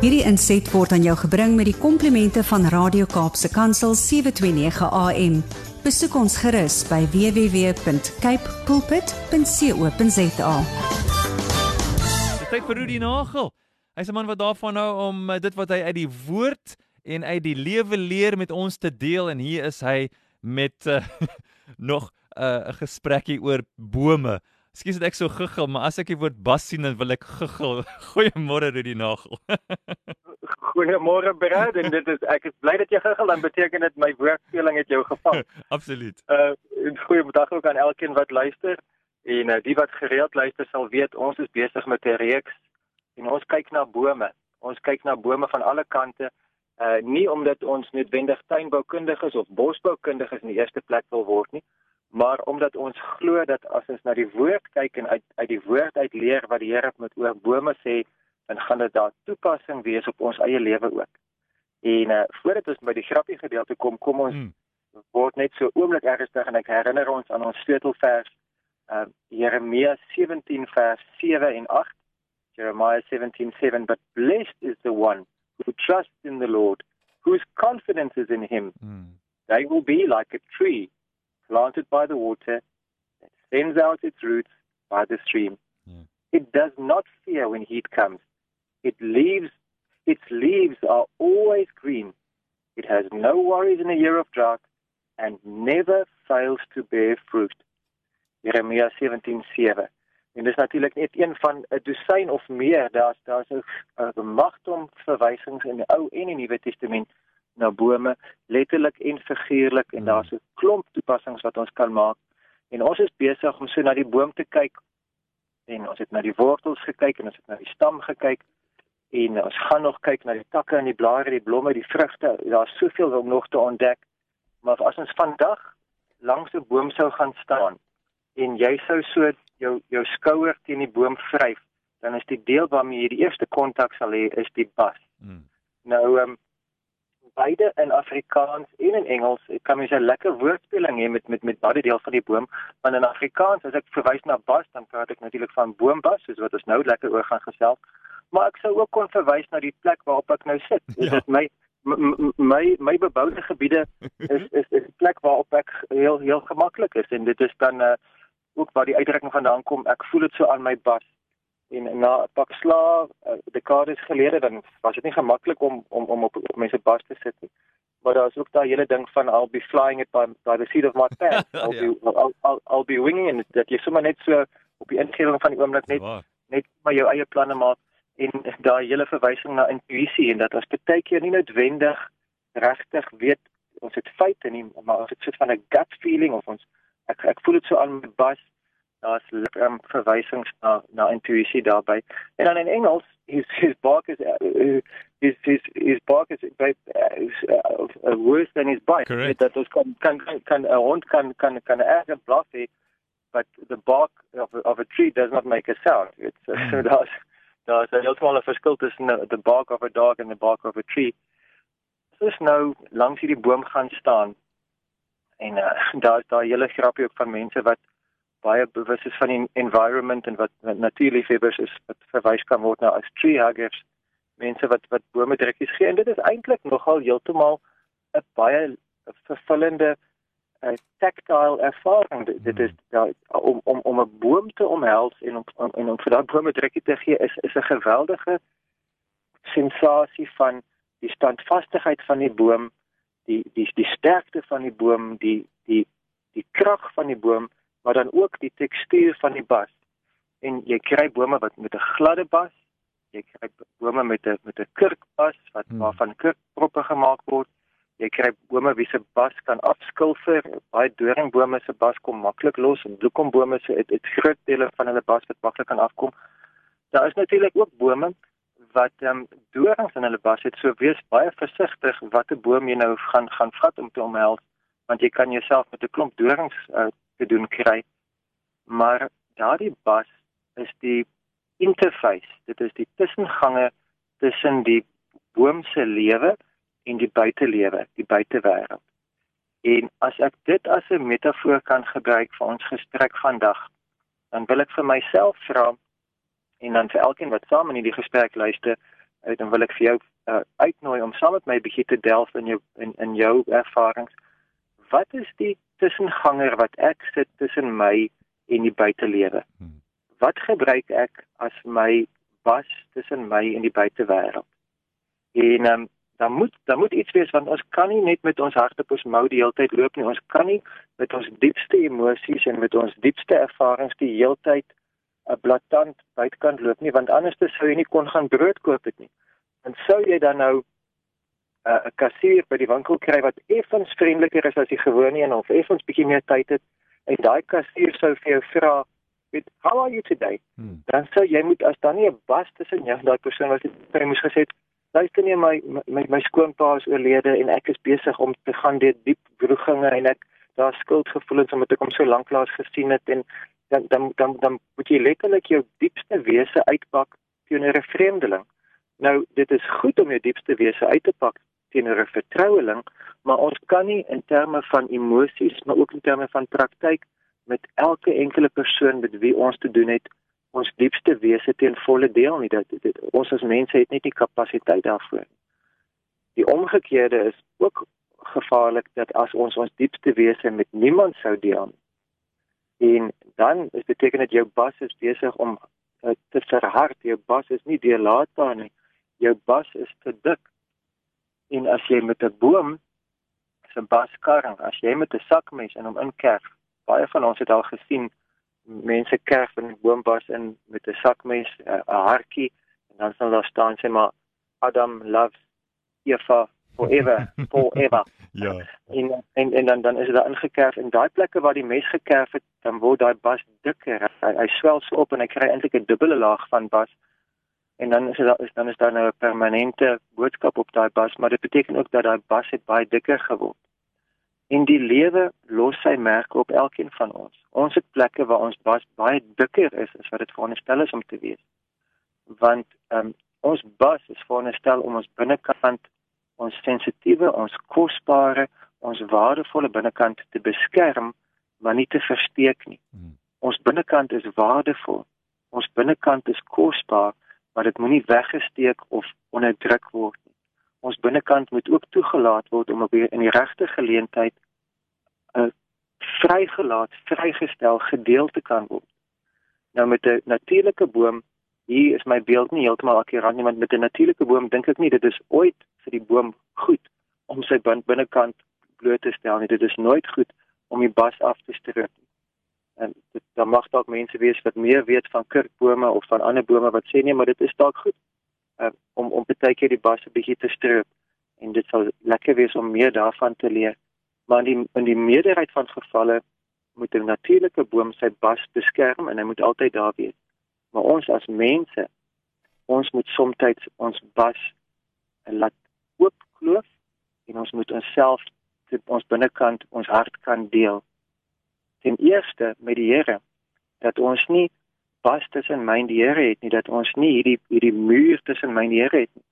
Hierdie inset word aan jou gebring met die komplimente van Radio Kaapse Kansel 729 AM. Besoek ons gerus by www.cape pulpit.co.za. Dis tyd vir Rudy Nagel. Hy's 'n man wat daarvan hou om eh, dit wat hy uit die woord en uit die lewe leer met ons te deel en hier is hy met uh, nog eh, 'n uh, gesprekkie oor bome. Skus dit ek so guggel, maar as ek die woord bas sien dan wil ek guggel. Goeiemôre Rudy Nagel. Goeiemôre Brad en dit is ek is bly dat jy gegaan dan beteken dit my woordspeling het jou gevang. Absoluut. Uh goeiemiddag ook aan elkeen wat luister en uh, die wat gereeld luister sal weet ons is besig met 'n reeks en ons kyk na bome. Ons kyk na bome van alle kante. Uh nie omdat ons noodwendig tuinboukundig is of bosboukundig is in die eerste plek wil word nie, maar omdat ons glo dat as ons na die woord kyk en uit uit die woord uit leer wat die Here met oor bome sê, dan gaan dit daar toepassing wees op ons eie lewe ook. En uh voordat ons by die grappie gedeelte kom, kom ons hmm. word net so oomblik ernstig en ek herinner ons aan ons sleutelvers uh Jeremia 17 vers 7 en 8. Jeremiah 17:7 but blessed is the one who trusts in the Lord, whose confidence is in him. Hmm. They will be like a tree planted by the water that sends out its roots by the stream. Yeah. It does not fear when heat comes It leaves, its leaves are always green. It has no worries in a year of drought and never fails to bear fruit. Jeremia 17:7. En dis natuurlik net een van 'n dosyn of meer. Daar's daar's 'n magtom verwysings in die Ou en die Nuwe Testament na bome, letterlik en figuurlik en hmm. daar's 'n klomp toepassings wat ons kan maak. En ons is besig om so na die boom te kyk en ons het na die wortels gekyk en ons het na die stam gekyk en ons gaan nog kyk na die takke en die blare, die blomme, die vrugte. Daar's soveel om nog te ontdek. Maar as ons vandag langs 'n boom sou gaan staan en jy sou so jou jou skouer teen die boom vryf, dan is die deel waarmee jy die eerste kontak sal hê is die bas. Hmm. Nou ehm um, beide in Afrikaans en in Engels kan mens 'n lekker woordspeling hê met met met baie deel van die boom, want in Afrikaans as ek verwys na bas, dan praat ek natuurlik van boombas, soos wat ons nou lekker oor gaan gesels maar ek sou ook kon verwys na die plek waarop ek nou sit. Is dit ja. my my my beboude gebiede is is is 'n plek waarop ek heel heel gemaklik is en dit is dan uh, ook waar die uitdrukking vandaan kom. Ek voel dit so aan my bas en na pak sla uh, dekades gelede dan was dit nie gemaklik om om om op, op mense bas te sit nie. Maar daar is ook daai hele ding van I'll be flying it by, by the seat of my pants. I'll ja. be I'll, I'll, I'll be winging and dat jy sommer net so op die ingewing van die oomblik net net maar jou eie planne maak en daai hele verwysing na intuïsie en dat ons baie keer nie noodwendig regtig weet ons het feite nie maar ons het so van 'n gut feeling of ons ek ek voel dit so aan my bas daar's um, verwysings na na intuïsie daarbey en dan in Engels his his bark is uh, his his his bark is by is, uh, uh, worse than his bite. Correct. that those kan kan kan 'n hond kan kan kan erg bluffy but the bark of of a tree does not make a sound. It's uh, so that's daar is heeltemal 'n verskil tussen the bark of a dog and the bark of a tree. Dis nou langs hierdie boom gaan staan en uh, daar is daai hele grappie ook van mense wat baie bewus is van die environment en wat, natuurliefhebbers is wat verwys kan word na as tree huggers mense wat wat bome drekkies gee en dit is eintlik nogal heeltemal 'n baie vervullende 'n tactile ervaring. Dit, dit is ja, om om om 'n boom te omhels en om en om vir daardie boom 'n drukkie te gee is is 'n geweldige sensasie van die standvastigheid van die boom, die die die sterkte van die boom, die die die krag van die boom, maar dan ook die tekstuur van die bas. En jy kry bome wat met 'n gladde bas, jy kry bome met 'n met 'n kurkbas wat hmm. waarvan kurkproppe gemaak word jy kry bome wie se bas kan afskilfer. Baie doringbome se bas kom maklik los en bloekombome se het, het groot dele van hulle bas wat maklik kan afkom. Daar is natuurlik ook bome wat ehm um, dorings in hulle bas het. So wees baie versigtig watter boom jy nou gaan gaan vat om te omhels want jy kan jouself met 'n klomp dorings uh, te doen kry. Maar daardie bas is die interface. Dit is die tussengange tussen die boom se lewe en die buitelewe, die buitewêreld. En as ek dit as 'n metafoor kan gebruik vir ons gesprek vandag, dan wil ek vir myself vra En dan vir elkeen wat saam in hierdie gesprek luister, uh, dan wil ek vir jou uh, uitnooi om saam met my bietjie te delf in jou in in jou ervarings. Wat is die tussenganger wat ek sit tussen my en die buitelewe? Hmm. Wat gebruik ek as my was tussen my en die buitewêreld? En um, dan moet dan moet iets wees want ons kan nie net met ons harte op ons mou die hele tyd loop nie. Ons kan nie met ons diepste emosies en met ons diepste ervarings die hele tyd 'n blaatant buitekant loop nie want anders sou jy nie kon gaan brood koop het nie. En sou jy dan nou 'n uh, kassier by die winkel kry wat effens vriendeliker is as die gewone een of effens bietjie meer tyd het en daai kassier sou vir jou vra Weet, how are you today? Hmm. Dan sou jy moet as dan nie 'n bas tussen jou en daai persoon was jy moes gesê luister nie my my my skoonpa is oorlede en ek is besig om te gaan deur diep wroeginge en ek daar skuldgevoelens omdat ek hom so lank laas gesien het en dan dan dan dan moet jy letterlik jou diepste wese uitpak teenoor 'n vreemdeling. Nou dit is goed om jou diepste wese uit te pak teenoor 'n vertroueling, maar ons kan nie in terme van emosies, maar ook in terme van praktyk met elke enkele persoon met wie ons te doen het ons diepste wese teen volle deel nie. Dat dit ons as mense het net nie kapasiteit daarvoor. Die omgekeerde is ook gevaarlik dat as ons ons diepste wese met niemand sou deel en dan is beteken dit jou bas is besig om uh, te verhard. Jou bas is nie deurlaatbaar nie. Jou bas is te dik en as jy met 'n boom se bas karring as jy met 'n sakmes in hom inkerf baie van ons het al gesien mense kerf in 'n boombas in met 'n sakmes, 'n hartjie en dan sal daar staan sê maar Adam loves Eva forever, forever. ja. En en en dan dan is dit daar ingekerf en daai plekke waar die mes gekerf het, dan word daai bas dikker. Hy, hy swel so op en hy kry eintlik 'n dubbele laag van bas. En dan is dit is dan is daar nou 'n permanente boodskap op daai bas, maar dit beteken ook dat daai bas het baie dikker geword. En die lewe los sy merke op elkeen van ons. Ons het plekke waar ons bas baie dikker is as wat dit veronderstel is om te wees. Want um, ons bas is veronderstel om ons binnekant ons sensitiewe, ons kosbare, ons waardevolle binnekant te beskerm, maar nie te versteek nie. Hmm. Ons binnekant is waardevol. Ons binnekant is kosbaar, maar dit moenie weggesteek of onderdruk word nie ons binnekant moet ook toegelaat word om op in die regte geleentheid 'n uh, vrygelaat, vrygestel gedeel te kan word. Nou met 'n natuurlike boom, hier is my beeld nie heeltemal akkurat nie, want met 'n natuurlike boom dink ek nie dit is ooit vir die boom goed om sy binnekant bloot te stel nie. Dit is nooit goed om die bas af te stroop. En dit dan mag dalk mense wees wat meer weet van kurkbome of van ander bome wat sê nee, maar dit is dalk goed uh, om om baie keer die bas 'n bietjie te stroop en dit sal lekker wees om meer daarvan te leer. Maar in die in die meerderheid van gevalle moet 'n natuurlike boom sy bas beskerm en hy moet altyd daar wees. Maar ons as mense, ons moet soms ons bas laat oopkloof en ons moet onsself ons binnekant ons hart kan deel. Ten eerste met die Here dat ons nie pas tussen my en die Here het nie dat ons nie hierdie hierdie muur tussen my en die Here het nie.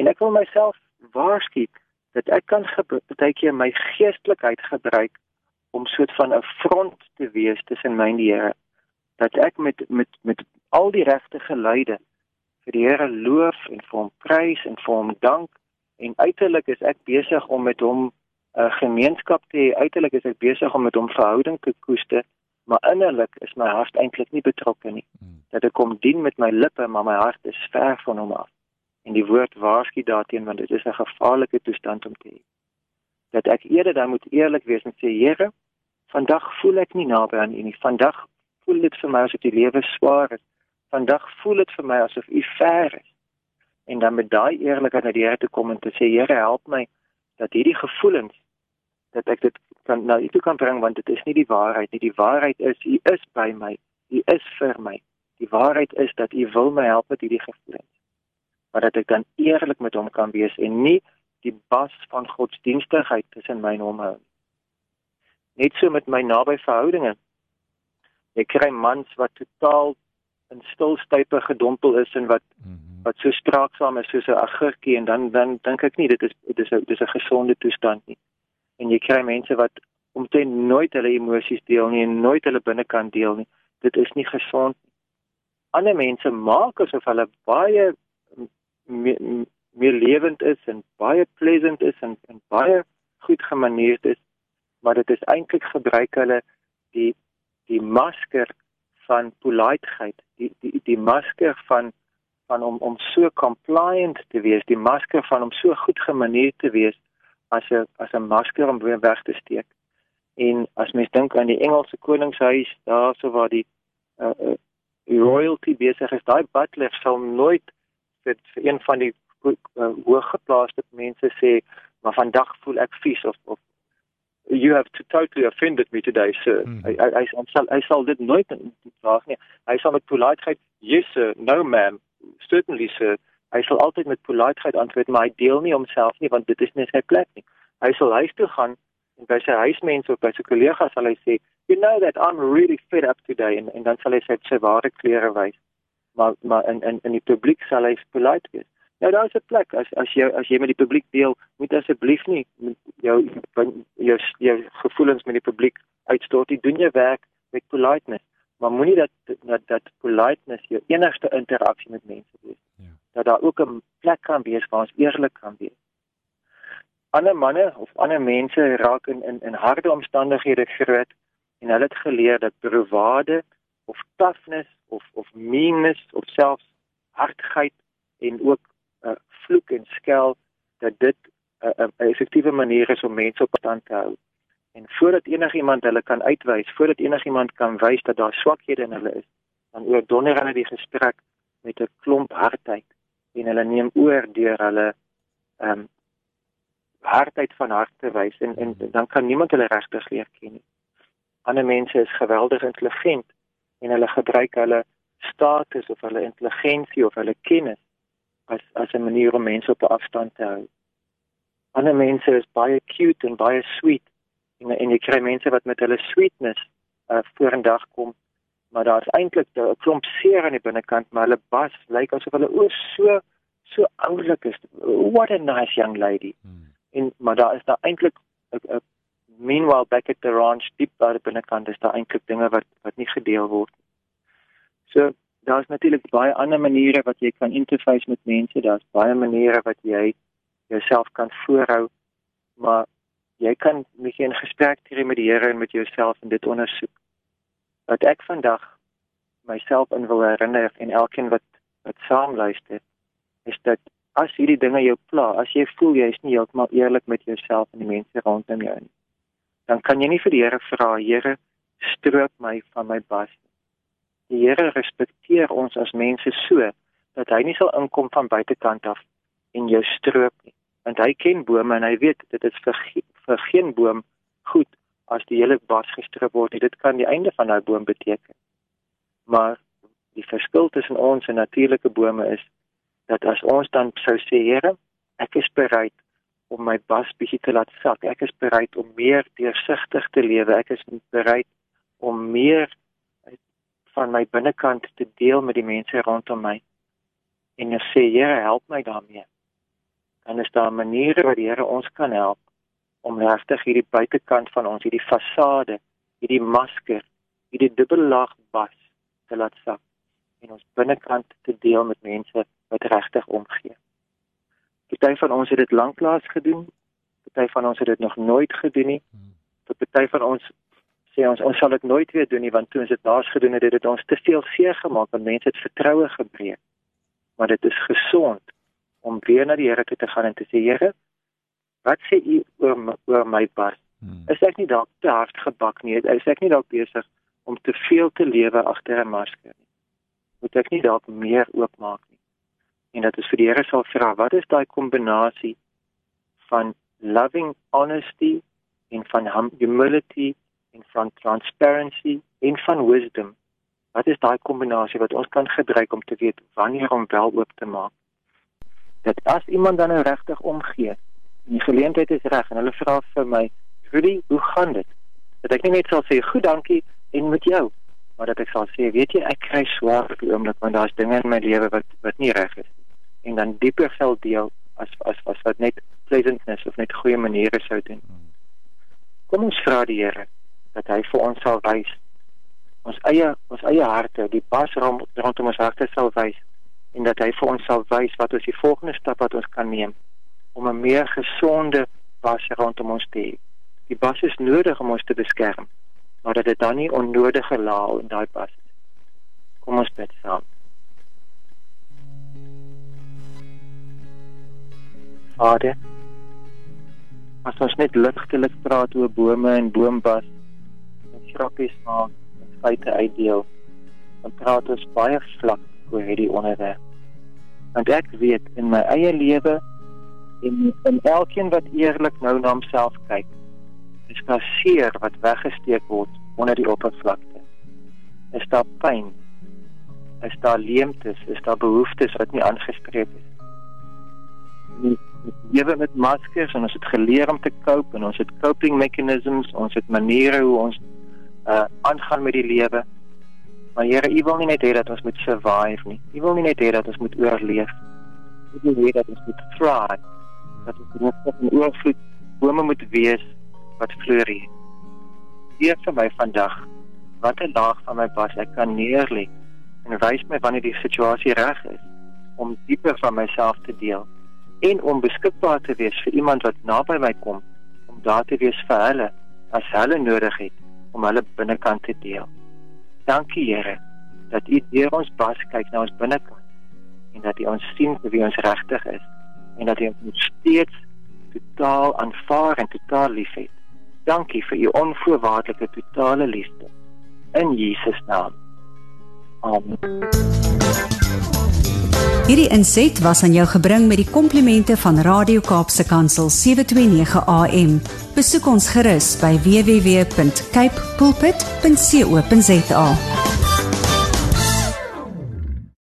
En ek wil myself waarsku dat ek kan baie keer my geestelikheid gebruik om soort van 'n front te wees tussen my en die Here. Dat ek met met met al die regte geluide vir die Here loof en vir hom prys en vir hom dank en uiterlik is ek besig om met hom 'n gemeenskap te hê. Uiterlik is ek besig om met hom verhouding te koester maar innerlik is my hart eintlik nie betrokke nie. Hmm. Dat ek kom dien met my lippe, maar my hart is ver van hom af. En die woord waarsku daarteen want dit is 'n gevaarlike toestand om te hê. Dat ek eerder dan moet eerlik wees en sê Here, vandag voel ek nie naby aan U nie. Vandag voel dit vir my asof die lewe swaar is. Vandag voel dit vir my asof U ver is. En dan met daai eerlikheid na die Here toe kom en te sê Here, help my dat hierdie gevoelens dat ek dit kan nou u kan bring want dit is nie die waarheid nie. Die waarheid is u is by my. U is vir my. Die waarheid is dat u wil my help met hierdie gevoelens. Maar dat ek dan eerlik met hom kan wees en nie die bas van godsdienstigheid tussen my en hom hou. Net so met my naby verhoudinge. Ek kry mans wat totaal in stilstype gedompel is en wat mm -hmm. wat so spraaksaam is soos 'n agurkie en dan dan dink ek nie dit is dit is 'n dis 'n gesonde toestand nie en jy kry mense wat omtrent nooit hulle emosies deel nie en nooit hulle binnekant deel nie. Dit is nie gesond nie. ander mense maak asof hulle baie meer, meer lewend is en baie pleasant is en, en baie goed gemaneerd is, maar dit is eintlik gebruik hulle die die masker van politeheid, die die die masker van van om om so compliant te wees, die masker van om so goed gemaneerd te wees as 'n as 'n masker om weer weg te steek. En as mens dink aan die Engelse koningshuis, daarso waar die uh, uh, royalty besig is, daai butler sal nooit vir, vir een van die uh, hooggeplaaste mense sê, maar vandag voel ek vies of of you have to totally offended me today sir. Hmm. Hy hy hy sal hy sal dit nooit vraag nie. Hy sal met politeheid, yes sir, no ma'am, certainly sir. Hy sal altyd met politeheid antwoord, maar hy deel nie homself nie want dit is nie sy plek nie. Hy sal huis toe gaan en by sy huismense of by sy kollegas sal hy sê, "You know that I'm really fed up today." En en dan sal hy sy sy ware klere wys. Maar maar in in in die publiek sal hy polite wees. Nou daar is 'n plek as as jy as jy met die publiek deel, moet asseblief nie jou jou jou gevoelens met die publiek uitstort nie. Doen jou werk met politeness, maar moenie dat dat dat politeness jou enigste interaksie met mense. Dat daar ook 'n plek kan wees waar ons eerlik kan wees. Ander manne of ander mense raak in in in harde omstandighede groot en hulle het geleer dat bravade of toughness of of meanness of selfs hardheid en ook uh, vloek en skel dat dit 'n uh, 'n effektiewe manier is om mense op stand te hou. En voordat enigiemand hulle kan uitwys, voordat enigiemand kan wys dat daar swakhede in hulle is, dan oordonner hulle die gesprek met 'n klomp hardheid en hulle neem oor deur hulle ehm um, hardheid van hart te wys en en dan kan niemand hulle regtig leer ken nie. Ander mense is geweldig intelligent en hulle gebruik hulle status of hulle intelligensie of hulle kennis as as 'n manier om mense op 'n afstand te hou. Ander mense is baie cute en baie sweet en en jy kry mense wat met hulle sweetness uh, vorendag kom, maar daar's eintlik 'n klomp seer aan die binnekant, maar hulle bas lyk asof hulle o so so oulik is. What a nice young lady. Hmm. En maar daar is daar eintlik 'n meanwhile back at the ranch diep daar binnekant is daar eintlik dinge wat wat nie gedeel word. So daar's natuurlik baie ander maniere wat jy kan interface met mense. Daar's baie maniere wat jy jouself kan voorhou. Maar jy kan met 'n gesprek hê met die Here en met jouself en dit ondersoek. Wat ek vandag myself in wil herinner en elkeen wat wat saam luister, is dat as hierdie dinge jou pla, as jy voel jy is nie heeltemal eerlik met jouself en die mense rondom jou nie, dan kan jy nie vir die Here vra, Here, stroop my van my bas die Here respekteer ons as mense so dat hy nie sal inkom van buitekant af en jou stroop nie. Want hy ken bome en hy weet dit is vir, vir geen boom goed as die hele bos gestroop word. Dit kan die einde van daai boom beteken. Maar die verskil tussen ons en natuurlike bome is dat as ons dan sou sê Here, ek is bereid om my bos bietjie te laat sak. Ek is bereid om meer deursigtig te lewe. Ek is bereid om meer van my binnekant te deel met die mense rondom my en ek sê Here help my daarmee. En is daar maniere wat die Here ons kan help om regtig hierdie buitekant van ons, hierdie fasade, hierdie masker, hierdie dubbellaag bas te laat sak en ons binnekant te deel met mense wat regtig omgee. Party van ons het dit lanklaas gedoen. Party van ons het dit nog nooit gedoen nie. Vir party van ons sê ons ons sal dit nooit weer doen nie want toe ons dit laas gedoen het, het dit ons te veel seer gemaak en mense het vertroue gebreek. Maar dit is gesond om weer na die Here toe te gaan en te sê Here, wat sê u oor oor my pas? Hmm. Is ek nie dalk te hard gebak nie? Is ek nie dalk besig om te veel te lewe agter 'n masker nie? Moet ek nie dalk meer oopmaak nie? En dat is vir die Here sal vra, wat is daai kombinasie van loving honesty en van humility en van transparency en van wisdom. Wat is daai kombinasie wat ons kan gebruik om te weet wanneer om wel oop te maak? Dat as iemand dan nou regtig omgee, en die geleentheid is reg en hulle vra vir my, "Rudy, hoe gaan dit?" Dat ek nie net sal sê, "Goed, dankie," en met jou, maar dat ek sal sê, "Weet jy, ek kry swaar op die oomblik want daar's dinge in my lewe wat wat nie reg is nie." En dan dieper sal deel as as as wat net pleasantness of net goeie maniere sou doen. Kom ons vra die Here dat hy vir ons sal wys ons eie ons eie harte, die bas rond, rondom ons harte sal wys en dat hy vir ons sal wys wat ons die volgende stap wat ons kan neem om 'n meer gesonde bas rondom ons te hê. Die bas is nodig om ons te beskerm, maar dat dit dan nie onnodige laal in daai bas is. Kom ons bid saam. Vader, as ons net ligtelik praat oor bome en boombas en grappies maak en feite uitdeel, dan praat ons baie vlak oor hierdie onderwerp. Want ek weet in my eie lewe en in elkeen wat eerlik nou na homself kyk, is daar seer wat weggesteek word onder die oppervlakte. Is daar pyn? Is daar leemtes? Is daar behoeftes wat nie aangespreek is? Nie lewe met maskers en ons het geleer om te cope en ons het coping mechanisms, ons het maniere hoe ons uh aangaan met die lewe. Maar Here, U wil nie net hê dat ons moet survive nie. U wil nie net hê dat ons moet oorleef. U wil hê dat ons moet thrive. Dat ons rustig en oorvloed bome moet wees wat floreer. Hier vir my vandag, watter laag van my pas ek kan neerlê en wys my wanneer die situasie reg is om dieper van myself te deel en om beskikbaar te wees vir iemand wat naby my kom om daar te wees vir hulle as hulle nodig het om hulle binnekant te deel. Dankie Here dat U deur ons bas kyk na ons binnekant en dat U ons sien vir wie ons regtig is en dat U ons steeds totaal aanvaar en totaal liefhet. Dankie vir U onvoorwaardelike totale liefde in Jesus naam. Amen. Hierdie inset was aan jou gebring met die komplimente van Radio Kaapse Kansel 729 AM. Besoek ons gerus by www.cape pulpit.co.za.